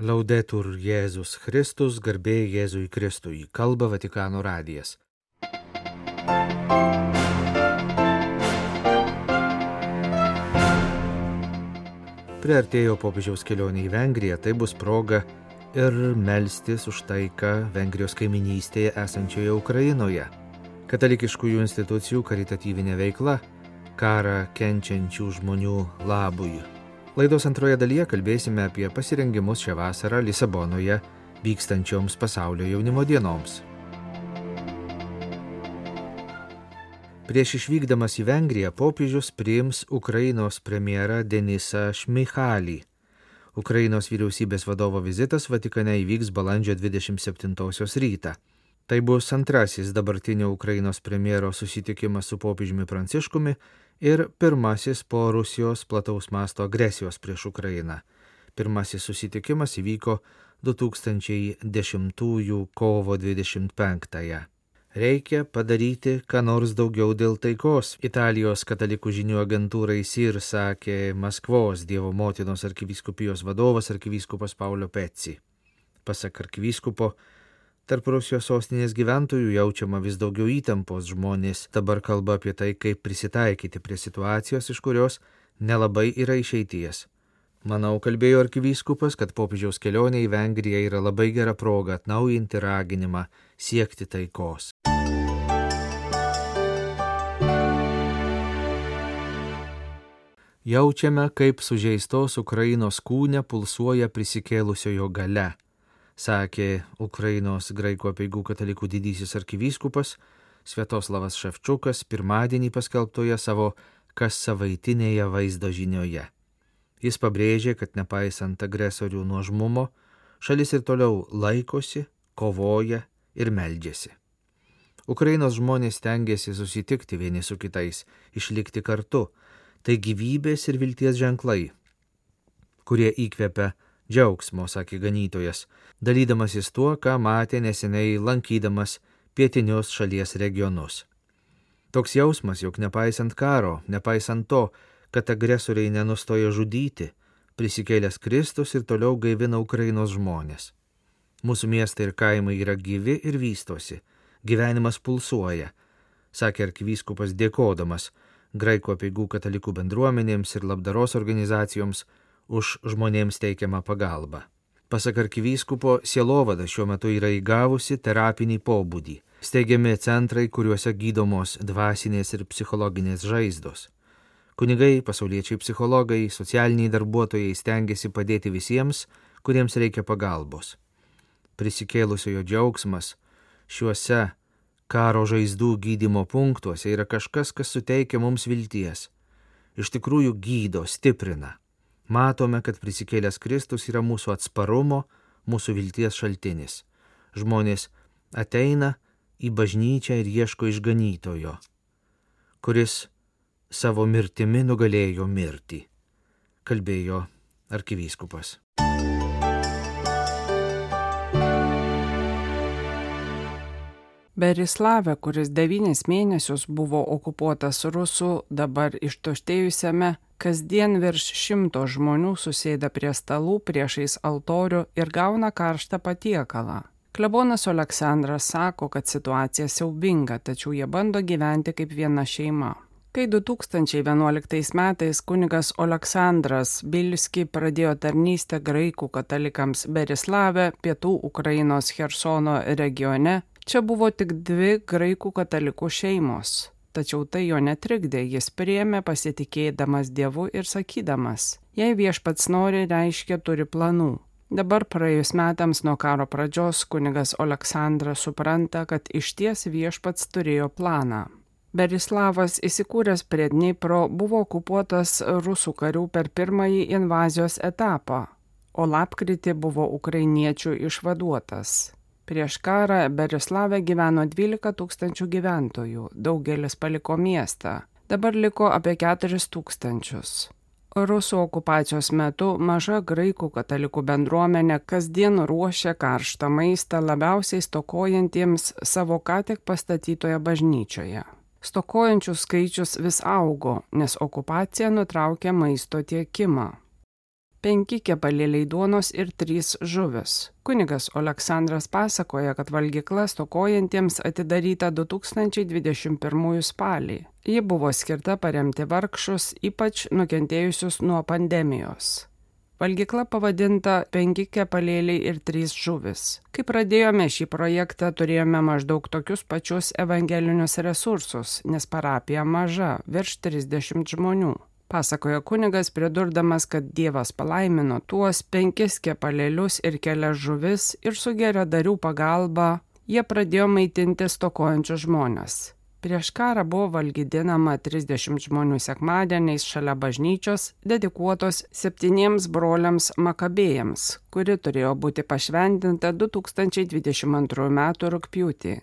Laudetur Jėzus Kristus, garbė Jėzui Kristui, kalba Vatikano radijas. Priartėjo popiežiaus kelionė į Vengriją, tai bus proga ir melstis už taiką Vengrijos kaiminystėje esančioje Ukrainoje. Katalikiškųjų institucijų karitatyvinė veikla - karą kenčiančių žmonių labui Laidos antroje dalyje kalbėsime apie pasirengimus šią vasarą Lisabonoje vykstančioms pasaulio jaunimo dienoms. Prieš išvykdamas į Vengriją popiežius priims Ukrainos premjerą Denisą Šmichalį. Ukrainos vyriausybės vadovo vizitas Vatikane įvyks balandžio 27 rytą. Tai bus antrasis dabartinio Ukrainos premjero susitikimas su popiežiumi Pranciškumi ir pirmasis po Rusijos plataus masto agresijos prieš Ukrainą. Pirmasis susitikimas įvyko 2010 kovo 25-ąją. Reikia padaryti, ką nors daugiau dėl taikos. Italijos katalikų žinių agentūrai SIR sakė Maskvos Dievo motinos arkivyskupijos vadovas arkivyskupas Paulio Peci. Pasak arkivyskupo, Tarp Rusijos sostinės gyventojų jaučiama vis daugiau įtampos žmonės dabar kalba apie tai, kaip prisitaikyti prie situacijos, iš kurios nelabai yra išeities. Manau, kalbėjo arkivyskupas, kad popiežiaus kelionė į Vengriją yra labai gera proga atnaujinti raginimą siekti taikos. Jaučiame, kaip sužeistos Ukrainos kūne pulsuoja prisikėlusiojo gale sakė Ukrainos graikų apieigų katalikų didysis arkivyskupas Sviatoslavas Ševčiukas pirmadienį paskelbtoje savo kas savaitinėje vaizdo žinioje. Jis pabrėžė, kad nepaisant agresorių nuožmumo, šalis ir toliau laikosi, kovoja ir meldžiasi. Ukrainos žmonės tengiasi susitikti vieni su kitais, išlikti kartu, tai gyvybės ir vilties ženklai, kurie įkvepia džiaugsmo, sakė ganytojas, dalydamasis tuo, ką matė neseniai lankydamas pietinius šalies regionus. Toks jausmas, jog nepaisant karo, nepaisant to, kad agresoriai nenustoja žudyti, prisikėlęs Kristus ir toliau gaivina Ukrainos žmonės. Mūsų miestai ir kaimai yra gyvi ir vystosi, gyvenimas pulsuoja, sakė arkivyskupas dėkodamas graikų apieigų katalikų bendruomenėms ir labdaros organizacijoms už žmonėms teikiamą pagalbą. Pasak arkivyskupo, sielovada šiuo metu yra įgavusi terapinį pobūdį. Steigiami centrai, kuriuose gydomos dvasinės ir psichologinės žaizdos. Kunigai, pasauliečiai psichologai, socialiniai darbuotojai stengiasi padėti visiems, kuriems reikia pagalbos. Prisikėlusiojo džiaugsmas šiuose karo žaizdų gydimo punktuose yra kažkas, kas suteikia mums vilties. Iš tikrųjų gydo, stiprina matome, kad prisikėlęs Kristus yra mūsų atsparumo, mūsų vilties šaltinis. Žmonės ateina į bažnyčią ir ieško išganytojo, kuris savo mirtimi nugalėjo mirtį, kalbėjo arkivyskupas. Berislavė, kuris devynis mėnesius buvo okupuotas rusų, dabar ištuštėjusiame Kasdien virš šimto žmonių susėda prie stalų priešais altorių ir gauna karštą patiekalą. Klebonas Aleksandras sako, kad situacija siaubinga, tačiau jie bando gyventi kaip viena šeima. Kai 2011 metais kunigas Aleksandras Bilski pradėjo tarnystę graikų katalikams Berislavė, pietų Ukrainos Hersono regione, čia buvo tik dvi graikų katalikų šeimos. Tačiau tai jo netrikdė, jis priėmė pasitikėdamas Dievu ir sakydamas, jei viešpats nori, reiškia turi planų. Dabar praėjus metams nuo karo pradžios kunigas Aleksandras supranta, kad iš ties viešpats turėjo planą. Berislavas įsikūręs prie Dnipro buvo okupuotas rusų karių per pirmąjį invazijos etapą, o lapkritį buvo ukrainiečių išvaduotas. Prieš karą Berislavė gyveno 12 tūkstančių gyventojų, daugelis paliko miestą, dabar liko apie 4 tūkstančius. Rusų okupacijos metu maža graikų katalikų bendruomenė kasdien ruošia karštą maistą labiausiai stokojantiems savo ką tik pastatytoje bažnyčioje. Stokojančių skaičius vis augo, nes okupacija nutraukė maisto tiekimą. Penki kepalėliai duonos ir trys žuvis. Kunigas Aleksandras pasakoja, kad valgykla stokojantiems atidaryta 2021 spalį. Ji buvo skirta paremti vargšus, ypač nukentėjusius nuo pandemijos. Valgykla pavadinta penki kepalėliai ir trys žuvis. Kai pradėjome šį projektą, turėjome maždaug tokius pačius evangelinius resursus, nes parapija maža, virš 30 žmonių. Pasakojo kunigas, pridurdamas, kad Dievas palaimino tuos penkis kepalėlius ir kelias žuvis ir su geradarių pagalba jie pradėjo maitinti stokojančius žmonės. Prieš karą buvo valgydinama 30 žmonių sekmadieniais šalia bažnyčios, dedikuotos septyniems broliams Makabėjams, kuri turėjo būti pašventinta 2022 m. rūpjūtį.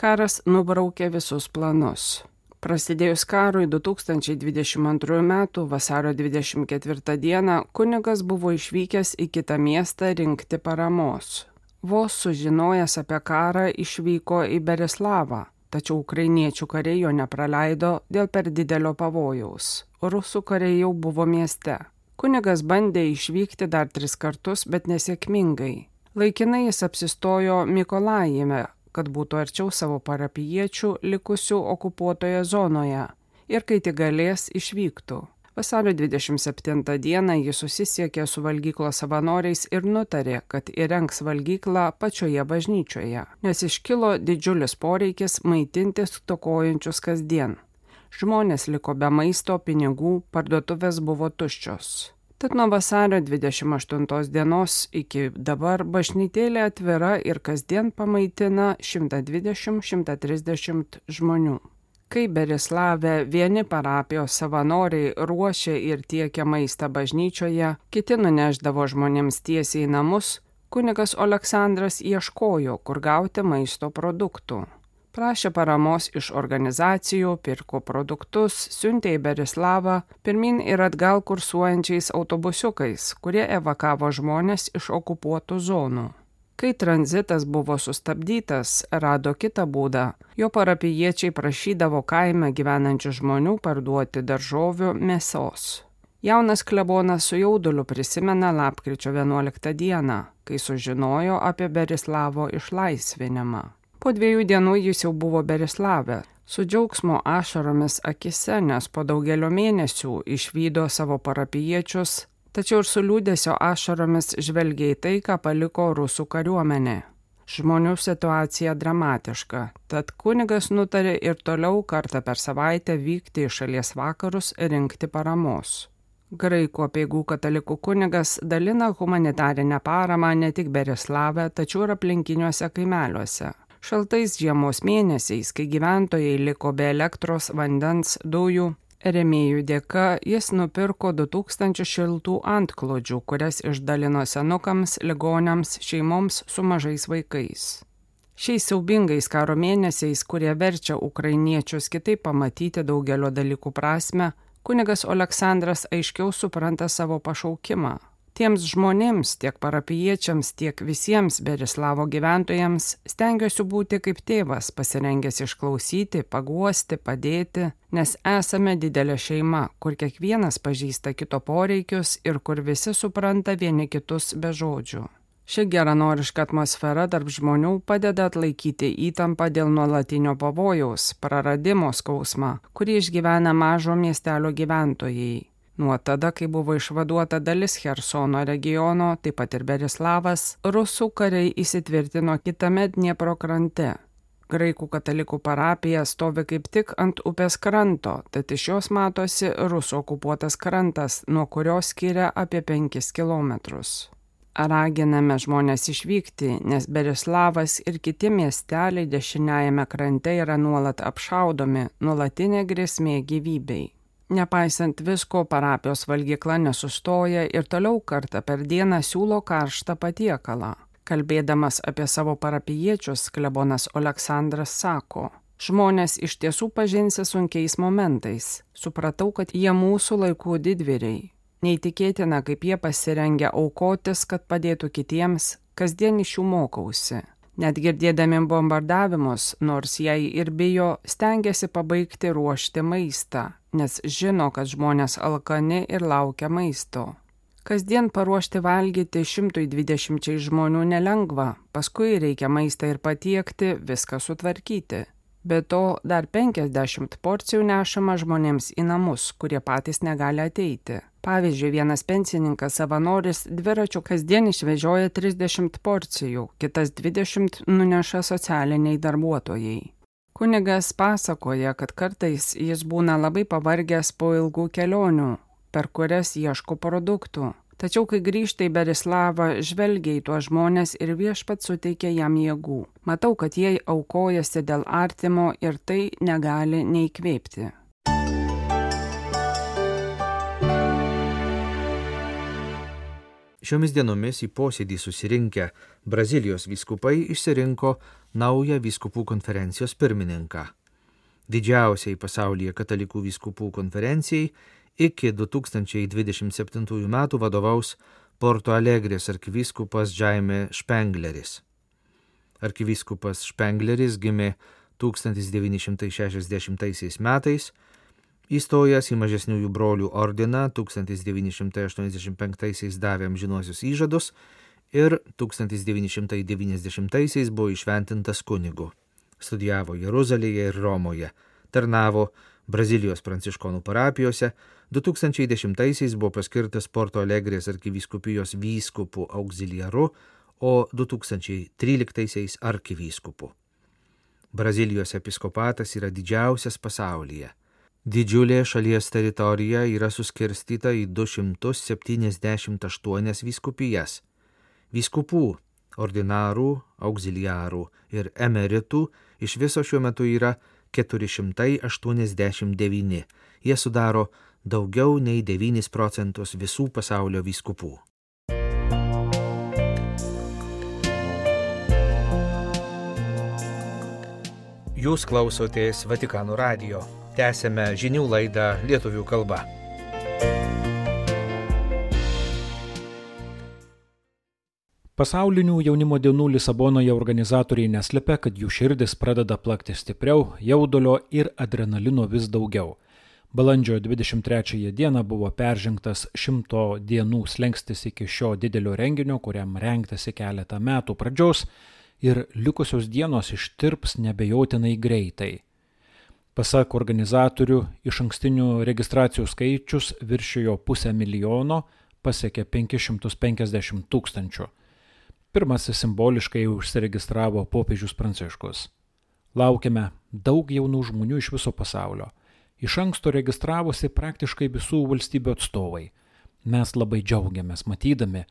Karas nubraukė visus planus. Prasidėjus karui 2022 m. vasario 24 d. kunigas buvo išvykęs į kitą miestą rinkti paramos. Vos sužinojęs apie karą išvyko į Berislavą tačiau ukrainiečių kariai jo nepraleido dėl per didelio pavojaus. Rusų kariai jau buvo mieste. Kunigas bandė išvykti dar tris kartus, bet nesėkmingai. Laikinai jis apsistojo Mikolajime, kad būtų arčiau savo parapiečių likusių okupuotoje zonoje ir kai tik galės išvyktų. Vasario 27 dieną jis susisiekė su valgyklos savanoriais ir nutarė, kad įrengs valgyklą pačioje bažnyčioje, nes iškilo didžiulis poreikis maitintis tokojančius kasdien. Žmonės liko be maisto, pinigų, parduotuvės buvo tuščios. Tad nuo vasario 28 dienos iki dabar bažnytėlė atvira ir kasdien pamaitina 120-130 žmonių. Kai Berislavė vieni parapijos savanoriai ruošė ir tiekė maistą bažnyčioje, kiti nuneždavo žmonėms tiesiai į namus, kunigas Aleksandras ieškojo, kur gauti maisto produktų. Prašė paramos iš organizacijų, pirko produktus, siuntė į Berislavą pirmin ir atgal kursuojančiais autobusiukais, kurie evakavo žmonės iš okupuotų zonų. Kai tranzitas buvo sustabdytas, rado kitą būdą. Jo parapiečiai prašydavo kaime gyvenančių žmonių parduoti daržovių mėsos. Jaunas klebonas su jauduliu prisimena lapkričio 11 dieną, kai sužinojo apie Berislavo išlaisvinimą. Po dviejų dienų jis jau buvo Berislavė, su džiaugsmo ašaromis akise, nes po daugelio mėnesių išvydo savo parapiečius tačiau ir su liūdėsio ašaromis žvelgia į tai, ką paliko rusų kariuomenė. Žmonių situacija dramatiška, tad kunigas nutarė ir toliau kartą per savaitę vykti į šalies vakarus rinkti paramos. Graikų apieigų katalikų kunigas dalina humanitarinę paramą ne tik Bereslavę, tačiau ir aplinkiniuose kaimeliuose. Šaltais žiemos mėnesiais, kai gyventojai liko be elektros, vandens, dujų, Remėjų dėka jis nupirko 2000 šiltų antklodžių, kurias išdalino senukams, ligonėms, šeimoms su mažais vaikais. Šiais siaubingais karo mėnesiais, kurie verčia ukrainiečius kitaip pamatyti daugelio dalykų prasme, kunigas Aleksandras aiškiau supranta savo pašaukimą Tiems žmonėms, tiek parapiečiams, tiek visiems Berislavo gyventojams stengiuosi būti kaip tėvas, pasirengęs išklausyti, paguosti, padėti, nes esame didelė šeima, kur kiekvienas pažįsta kito poreikius ir kur visi supranta vieni kitus be žodžių. Ši geranoriška atmosfera tarp žmonių padeda atlaikyti įtampą dėl nuolatinio pavojaus, praradimo skausmą, kurį išgyvena mažo miestelio gyventojai. Nuo tada, kai buvo išvaduota dalis Hersono regiono, taip pat ir Berislavas, rusų kariai įsitvirtino kitame Dniepro krante. Graikų katalikų parapija stovi kaip tik ant upės kranto, tad iš jos matosi rusų okupuotas krantas, nuo kurio skiria apie 5 km. Raginame žmonės išvykti, nes Berislavas ir kiti miesteliai dešiniajame krante yra nuolat apšaudomi, nuolatinė grėsmė gyvybei. Nepaisant visko, parapijos valgykla nesustoja ir toliau kartą per dieną siūlo karštą patiekalą. Kalbėdamas apie savo parapiečius, klebonas Aleksandras sako, žmonės iš tiesų pažinsi sunkiais momentais. Supratau, kad jie mūsų laikų didvyriai. Neįtikėtina, kaip jie pasirengia aukotis, kad padėtų kitiems, kasdien iš jų mokausi. Net girdėdami bombardavimus, nors jai ir bijo, stengiasi pabaigti ruošti maistą, nes žino, kad žmonės alkani ir laukia maisto. Kasdien paruošti valgyti 120 žmonių nelengva, paskui reikia maistą ir patiekti, viską sutvarkyti. Be to, dar 50 porcijų nešama žmonėms į namus, kurie patys negali ateiti. Pavyzdžiui, vienas pensininkas savanoris dviračiu kasdien išvežioja 30 porcijų, kitas 20 nuneša socialiniai darbuotojai. Kunigas pasakoja, kad kartais jis būna labai pavargęs po ilgų kelionių, per kurias ieško produktų. Tačiau, kai grįžta į Berislavą, žvelgia į tuos žmonės ir viešpat suteikia jam jėgų. Matau, kad jie aukojasi dėl artimo ir tai negali neįkvėpti. Šiomis dienomis į posėdį susirinkę Brazilijos vyskupai išsirinko naują vyskupų konferencijos pirmininką. Didžiausiai pasaulyje katalikų vyskupų konferencijai iki 2027 metų vadovaus Porto Alegrės arkivyskupas Jaime Špengleris. Arkivyskupas Špengleris gimė 1960 metais, įstojęs į mažesniųjų brolių ordiną 1985 davė amžinuosius įžadus ir 1990 buvo išventintas kunigu. Studijavo Jeruzalėje ir Romoje, tarnavo Brazilijos pranciškonų parapijose, 2010-aisiais buvo paskirtas Porto Alegrės arkivyskupijos vyskupų auxiliaru, o 2013-aisiais arkivyskupu. Brazilijos episkopatas yra didžiausias pasaulyje. Didžiulė šalies teritorija yra suskirstyta į 278 vyskupijas. Vyskupų, ordinarų, auxiliarų ir emeritų iš viso šiuo metu yra 489. Jie sudaro daugiau nei 9 procentus visų pasaulio vyskupų. Jūs klausotės Vatikano radio. Tęsėme žinių laidą lietuvių kalba. Pasaulinių jaunimo dienų Lisabonoje organizatoriai neslėpia, kad jų širdis pradeda plakti stipriau, jaudulio ir adrenalino vis daugiau. Balandžio 23 dieną buvo peržengtas šimto dienų slengstis iki šio didelio renginio, kuriam rengtasi keletą metų pradžios ir likusios dienos ištirps nebejotinai greitai. Pasak organizatorių, iš ankstinių registracijų skaičius viršijo pusę milijono, pasiekė 550 tūkstančių. Pirmasis simboliškai užsiregistravo popiežius Pranciškus. Laukiame daug jaunų žmonių iš viso pasaulio iš anksto registravosi praktiškai visų valstybių atstovai. Mes labai džiaugiamės matydami,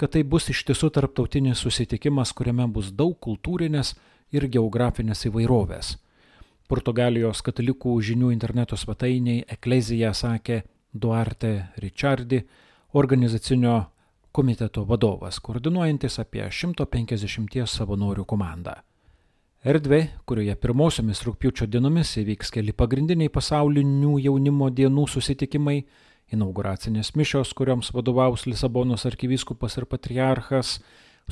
kad tai bus iš tiesų tarptautinis susitikimas, kuriame bus daug kultūrinės ir geografinės įvairovės. Portugalijos katalikų žinių interneto svetainiai Eklezija sakė Duarte Richardi, organizacinio komiteto vadovas, koordinuojantis apie 150 savanorių komandą. Erdvė, kurioje pirmosiomis rūpiučio dienomis įvyks keli pagrindiniai pasaulinių jaunimo dienų susitikimai, inauguracinės mišios, kurioms vadovaus Lisabonos arkivyskupas ir patriarchas,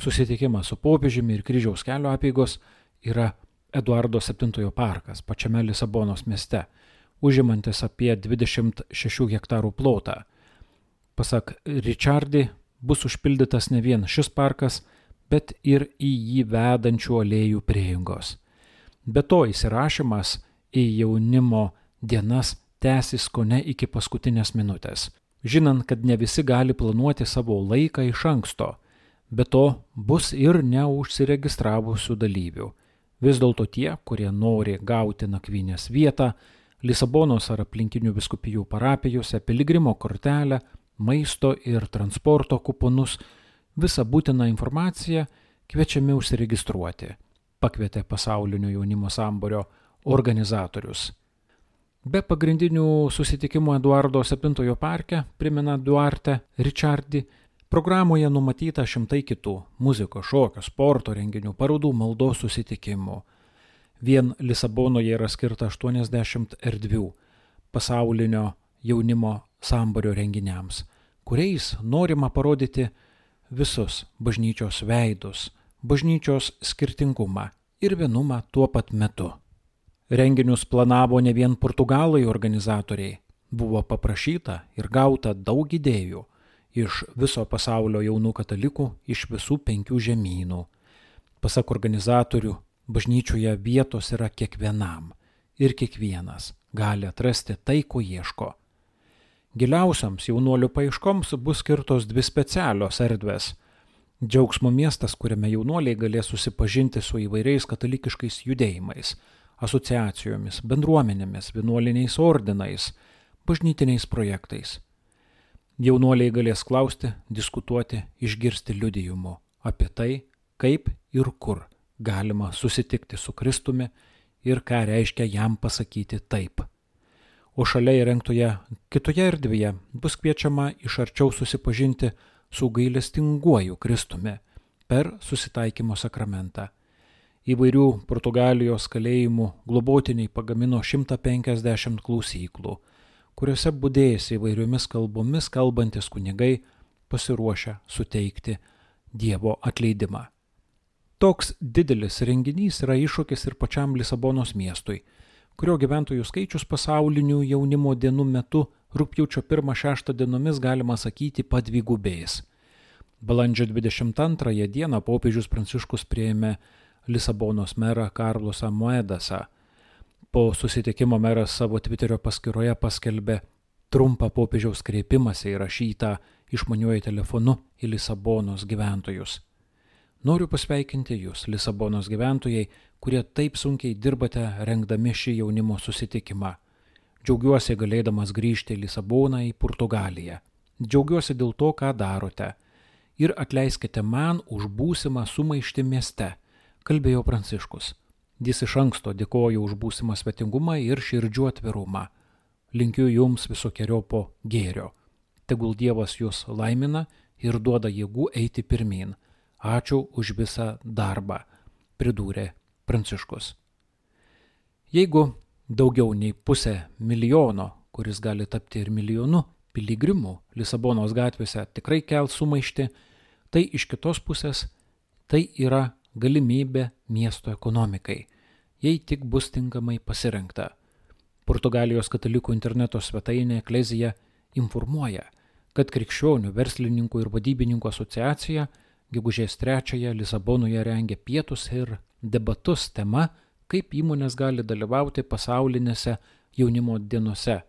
susitikimas su popiežiumi ir kryžiaus kelio apėgos, yra Eduardo VII parkas pačiame Lisabonos mieste, užimantis apie 26 hektarų plotą. Pasak Richardi, bus užpildytas ne vien šis parkas, bet ir į jį vedančių alėjų prieigos. Be to įsirašymas į jaunimo dienas tęsis ko ne iki paskutinės minutės, žinant, kad ne visi gali planuoti savo laiką iš anksto, be to bus ir neužsiregistravusių dalyvių. Vis dėlto tie, kurie nori gauti nakvynės vietą, Lisabonos ar aplinkinių viskupijų parapijose piligrimo kortelę, maisto ir transporto kuponus Visą būtiną informaciją kviečiami užsiregistruoti, pakvietė pasaulinio jaunimo samborio organizatorius. Be pagrindinių susitikimų Eduardo VII parke, primena Duarte Richardi, programoje numatyta šimtai kitų - muzikos, šokio, sporto renginių, parodų, maldos susitikimų. Vien Lisabonoje yra skirta 80 erdvių pasaulinio jaunimo samborio renginiams, kuriais norima parodyti visus bažnyčios veidus, bažnyčios skirtingumą ir vienumą tuo pat metu. Renginius planavo ne vien portugalai organizatoriai, buvo paprašyta ir gauta daug idėjų iš viso pasaulio jaunų katalikų iš visų penkių žemynų. Pasak organizatorių, bažnyčioje vietos yra kiekvienam ir kiekvienas gali atrasti tai, ko ieško. Giliausiams jaunuolių paieškoms bus skirtos dvi specialios erdvės. Džiaugsmo miestas, kuriame jaunuoliai galės susipažinti su įvairiais katalikiškais judėjimais, asociacijomis, bendruomenėmis, vienuoliniais ordinais, bažnytiniais projektais. Jaunuoliai galės klausti, diskutuoti, išgirsti liudijimų apie tai, kaip ir kur galima susitikti su Kristumi ir ką reiškia jam pasakyti taip. O šalia įrengtoje kitoje erdvėje bus kviečiama iš arčiau susipažinti su gailestinguoju Kristumi per susitaikymo sakramentą. Įvairių Portugalijos kalėjimų globotiniai pagamino 150 klausyklų, kuriuose būdėjęs įvairiomis kalbomis kalbantis kunigai pasiruošę suteikti Dievo atleidimą. Toks didelis renginys yra iššūkis ir pačiam Lisabonos miestui, kurio gyventojų skaičius pasaulinių jaunimo dienų metu rūpjūčio 1-6 dienomis galima sakyti padvigubėjęs. Balandžio 22 dieną popiežius Pranciškus prieėmė Lisabonos merą Karlosą Moedasą. Po susitikimo meras savo Twitterio paskyroje paskelbė trumpą popiežiaus kreipimąsi įrašytą išmaniuoju telefonu į Lisabonos gyventojus. Noriu pasveikinti Jūs, Lisabonos gyventojai, kurie taip sunkiai dirbate rengdami šį jaunimo susitikimą. Džiaugiuosi galėdamas grįžti į Lisaboną į Portugaliją. Džiaugiuosi dėl to, ką darote. Ir atleiskite man už būsimą sumaištį mieste, kalbėjo Pranciškus. Jis iš anksto dėkoju už būsimą svetingumą ir širdžių atvirumą. Linkiu jums visokiojopo gėrio. Tegul Dievas jūs laimina ir duoda jėgų eiti pirmin Ačiū už visą darbą, pridūrė Pranciškus. Jeigu daugiau nei pusė milijono, kuris gali tapti ir milijonu, piligrimų Lisabonos gatvėse tikrai kel sumaišti, tai iš kitos pusės tai yra galimybė miesto ekonomikai, jei tik bus tinkamai pasirinkta. Portugalijos katalikų interneto svetainė Eklezija informuoja, kad krikščionių verslininkų ir vadybininkų asociacija gegužės trečiąją Lisabonoje rengia pietus ir debatus tema, kaip įmonės gali dalyvauti pasaulinėse jaunimo dienose,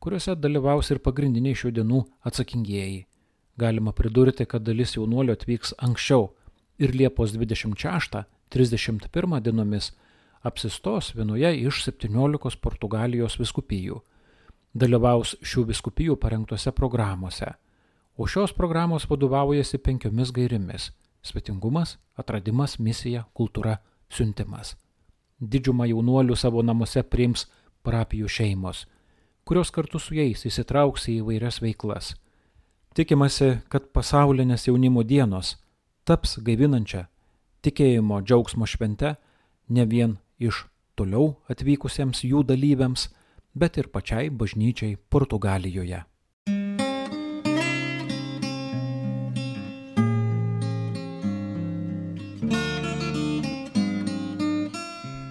kuriuose dalyvaus ir pagrindiniai šių dienų atsakingieji. Galima pridurti, kad dalis jaunuolių atvyks anksčiau ir Liepos 26-31 dienomis apsistos vienoje iš 17 Portugalijos viskupijų. Dalyvaus šių viskupijų parengtose programuose o šios programos vadovaujasi penkiomis gairėmis - svetingumas, atradimas, misija, kultūra, siuntimas. Didžiumą jaunuolių savo namuose priims parapijų šeimos, kurios kartu su jais įsitrauks į įvairias veiklas. Tikimasi, kad pasaulinės jaunimo dienos taps gaivinančia tikėjimo džiaugsmo švente ne vien iš toliau atvykusiems jų dalyviams, bet ir pačiai bažnyčiai Portugalijoje.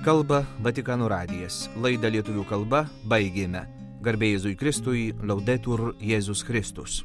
Kalba Vatikano radijas. Laidą lietuvių kalba baigėme. Garbėjai Jėzui Kristui, laudetur Jėzus Kristus.